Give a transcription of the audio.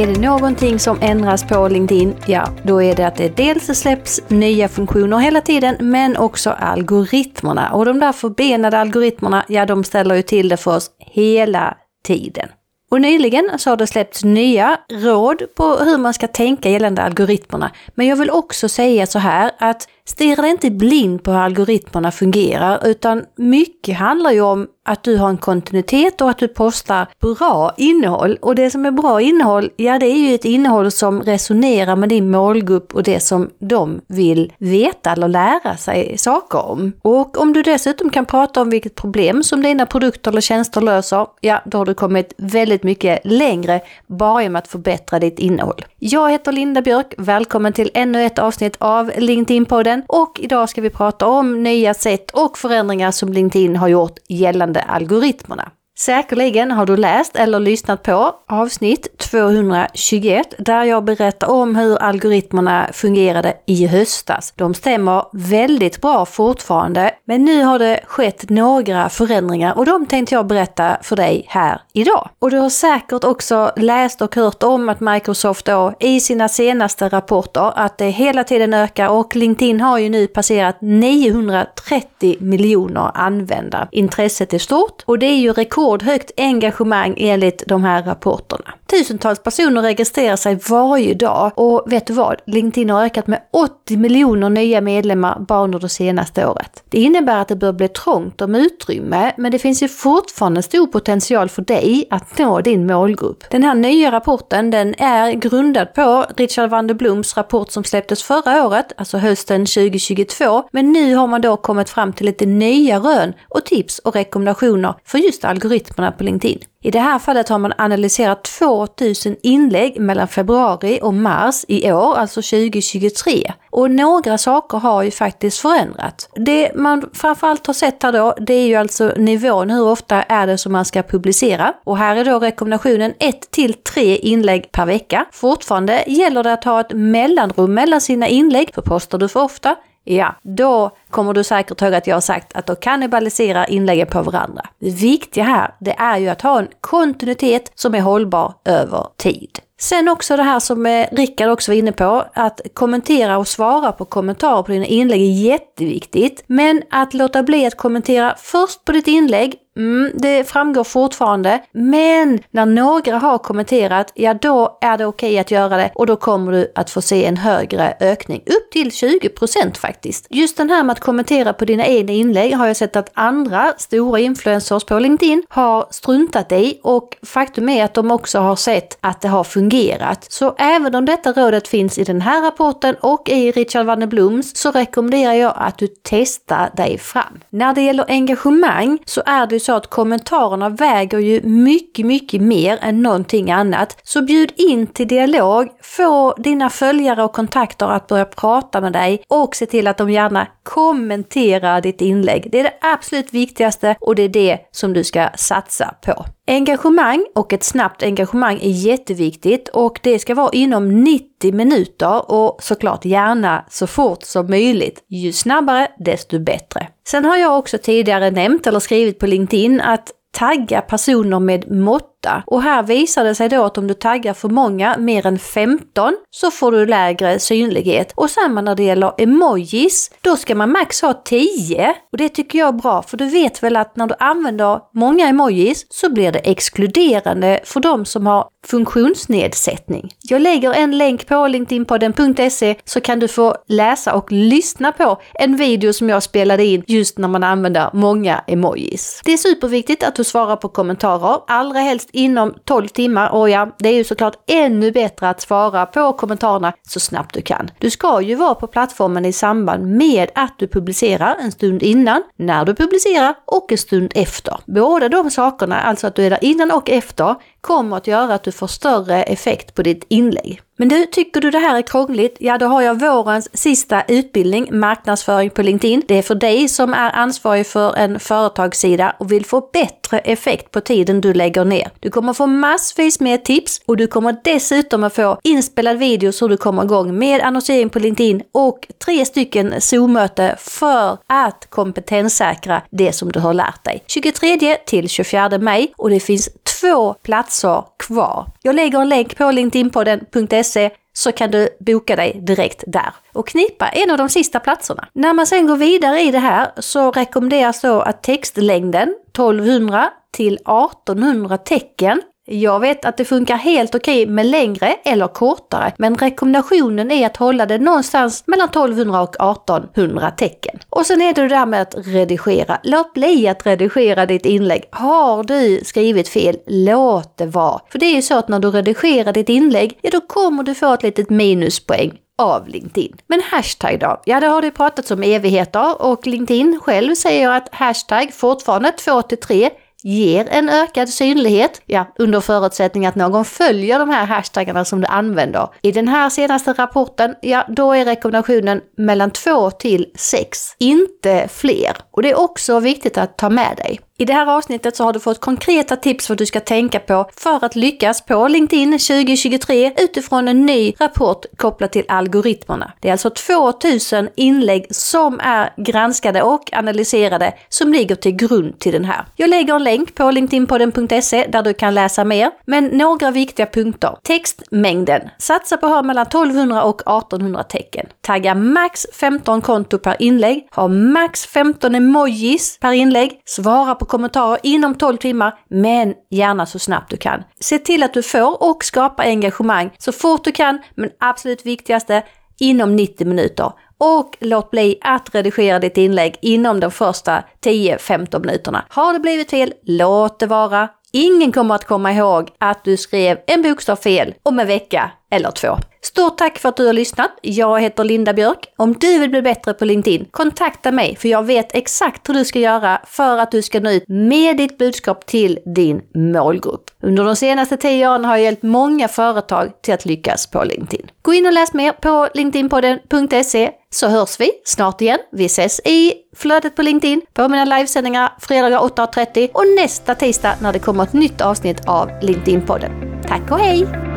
Är det någonting som ändras på LinkedIn, ja då är det att det dels släpps nya funktioner hela tiden men också algoritmerna. Och de där förbenade algoritmerna, ja de ställer ju till det för oss hela tiden. Och nyligen så har det släppts nya råd på hur man ska tänka gällande algoritmerna. Men jag vill också säga så här att stirra dig inte blind på hur algoritmerna fungerar utan mycket handlar ju om att du har en kontinuitet och att du postar bra innehåll. Och det som är bra innehåll, ja det är ju ett innehåll som resonerar med din målgrupp och det som de vill veta eller lära sig saker om. Och om du dessutom kan prata om vilket problem som dina produkter eller tjänster löser, ja då har du kommit väldigt mycket längre bara genom att förbättra ditt innehåll. Jag heter Linda Björk, välkommen till ännu ett avsnitt av LinkedIn-podden och idag ska vi prata om nya sätt och förändringar som LinkedIn har gjort gällande algoritmerna. Säkerligen har du läst eller lyssnat på avsnitt 221 där jag berättar om hur algoritmerna fungerade i höstas. De stämmer väldigt bra fortfarande, men nu har det skett några förändringar och de tänkte jag berätta för dig här idag. Och du har säkert också läst och hört om att Microsoft då i sina senaste rapporter att det hela tiden ökar och LinkedIn har ju nu passerat 930 miljoner användare. Intresset är stort och det är ju rekord rekordhögt engagemang enligt de här rapporterna. Tusentals personer registrerar sig varje dag och vet du vad? LinkedIn har ökat med 80 miljoner nya medlemmar bara under det senaste året. Det innebär att det bör bli trångt om utrymme, men det finns ju fortfarande stor potential för dig att nå din målgrupp. Den här nya rapporten den är grundad på Richard van der Bloms rapport som släpptes förra året, alltså hösten 2022. Men nu har man då kommit fram till lite nya rön och tips och rekommendationer för just algoritmer algoritmerna på LinkedIn. I det här fallet har man analyserat 2000 inlägg mellan februari och mars i år, alltså 2023. Och några saker har ju faktiskt förändrats. Det man framförallt har sett här då, det är ju alltså nivån, hur ofta är det som man ska publicera? Och här är då rekommendationen 1 till 3 inlägg per vecka. Fortfarande gäller det att ha ett mellanrum mellan sina inlägg, för postar du för ofta Ja, då kommer du säkert ihåg att jag har sagt att då kannibaliserar inläggen på varandra. Det viktiga här, det är ju att ha en kontinuitet som är hållbar över tid. Sen också det här som eh, Rickard också var inne på, att kommentera och svara på kommentarer på dina inlägg är jätteviktigt. Men att låta bli att kommentera först på ditt inlägg Mm, det framgår fortfarande. Men när några har kommenterat, ja då är det okej okay att göra det och då kommer du att få se en högre ökning. Upp till 20% faktiskt. Just den här med att kommentera på dina egna inlägg har jag sett att andra stora influencers på LinkedIn har struntat i och faktum är att de också har sett att det har fungerat. Så även om detta rådet finns i den här rapporten och i Richard van Blooms så rekommenderar jag att du testar dig fram. När det gäller engagemang så är det så att kommentarerna väger ju mycket, mycket mer än någonting annat. Så bjud in till dialog, få dina följare och kontakter att börja prata med dig och se till att de gärna kommenterar ditt inlägg. Det är det absolut viktigaste och det är det som du ska satsa på. Engagemang och ett snabbt engagemang är jätteviktigt och det ska vara inom 90 minuter och såklart gärna så fort som möjligt. Ju snabbare desto bättre. Sen har jag också tidigare nämnt eller skrivit på LinkedIn att tagga personer med mått 8. Och här visar det sig då att om du taggar för många, mer än 15, så får du lägre synlighet. Och samma när det gäller emojis, då ska man max ha 10. Och det tycker jag är bra, för du vet väl att när du använder många emojis så blir det exkluderande för de som har funktionsnedsättning. Jag lägger en länk på linkedinpodden.se så kan du få läsa och lyssna på en video som jag spelade in just när man använder många emojis. Det är superviktigt att du svarar på kommentarer, allra helst inom 12 timmar och ja, det är ju såklart ännu bättre att svara på kommentarerna så snabbt du kan. Du ska ju vara på plattformen i samband med att du publicerar en stund innan, när du publicerar och en stund efter. Båda de sakerna, alltså att du är där innan och efter, kommer att göra att du får större effekt på ditt inlägg. Men du, tycker du det här är krångligt? Ja, då har jag vårens sista utbildning, marknadsföring på LinkedIn. Det är för dig som är ansvarig för en företagssida och vill få bättre effekt på tiden du lägger ner. Du kommer få massvis med tips och du kommer dessutom att få inspelad video så du kommer igång med annonsering på LinkedIn och tre stycken Zoom-möte för att kompetenssäkra det som du har lärt dig. 23 till 24 maj och det finns två platser kvar. Jag lägger en länk på linkedinpodden.se så kan du boka dig direkt där och knipa en av de sista platserna. När man sen går vidare i det här så rekommenderas då att textlängden 1200 till 1800 tecken jag vet att det funkar helt okej med längre eller kortare, men rekommendationen är att hålla det någonstans mellan 1200 och 1800 tecken. Och sen är det det där med att redigera. Låt bli att redigera ditt inlägg. Har du skrivit fel, låt det vara. För det är ju så att när du redigerar ditt inlägg, ja då kommer du få ett litet minuspoäng av LinkedIn. Men hashtag då? Ja, det har det pratats om evigheter och LinkedIn själv säger att hashtag fortfarande 2 till 3 ger en ökad synlighet, ja, under förutsättning att någon följer de här hashtaggarna som du använder. I den här senaste rapporten, ja, då är rekommendationen mellan 2 till 6, inte fler. Och det är också viktigt att ta med dig. I det här avsnittet så har du fått konkreta tips vad du ska tänka på för att lyckas på LinkedIn 2023 utifrån en ny rapport kopplat till algoritmerna. Det är alltså 2000 inlägg som är granskade och analyserade som ligger till grund till den här. Jag lägger en länk på linkedinpodden.se där du kan läsa mer. Men några viktiga punkter. Textmängden. Satsa på att ha mellan 1200 och 1800 tecken. Tagga max 15 konto per inlägg. Ha max 15 emojis per inlägg. Svara på kommentarer inom 12 timmar, men gärna så snabbt du kan. Se till att du får och skapa engagemang så fort du kan, men absolut viktigaste, inom 90 minuter. Och låt bli att redigera ditt inlägg inom de första 10-15 minuterna. Har det blivit fel, låt det vara. Ingen kommer att komma ihåg att du skrev en bokstav fel om en vecka eller två. Stort tack för att du har lyssnat. Jag heter Linda Björk. Om du vill bli bättre på LinkedIn, kontakta mig för jag vet exakt hur du ska göra för att du ska nå ut med ditt budskap till din målgrupp. Under de senaste tio åren har jag hjälpt många företag till att lyckas på LinkedIn. Gå in och läs mer på linkedinpodden.se så hörs vi snart igen. Vi ses i flödet på LinkedIn, på mina livesändningar fredagar 8.30 och nästa tisdag när det kommer ett nytt avsnitt av LinkedIn-podden. Tack och hej!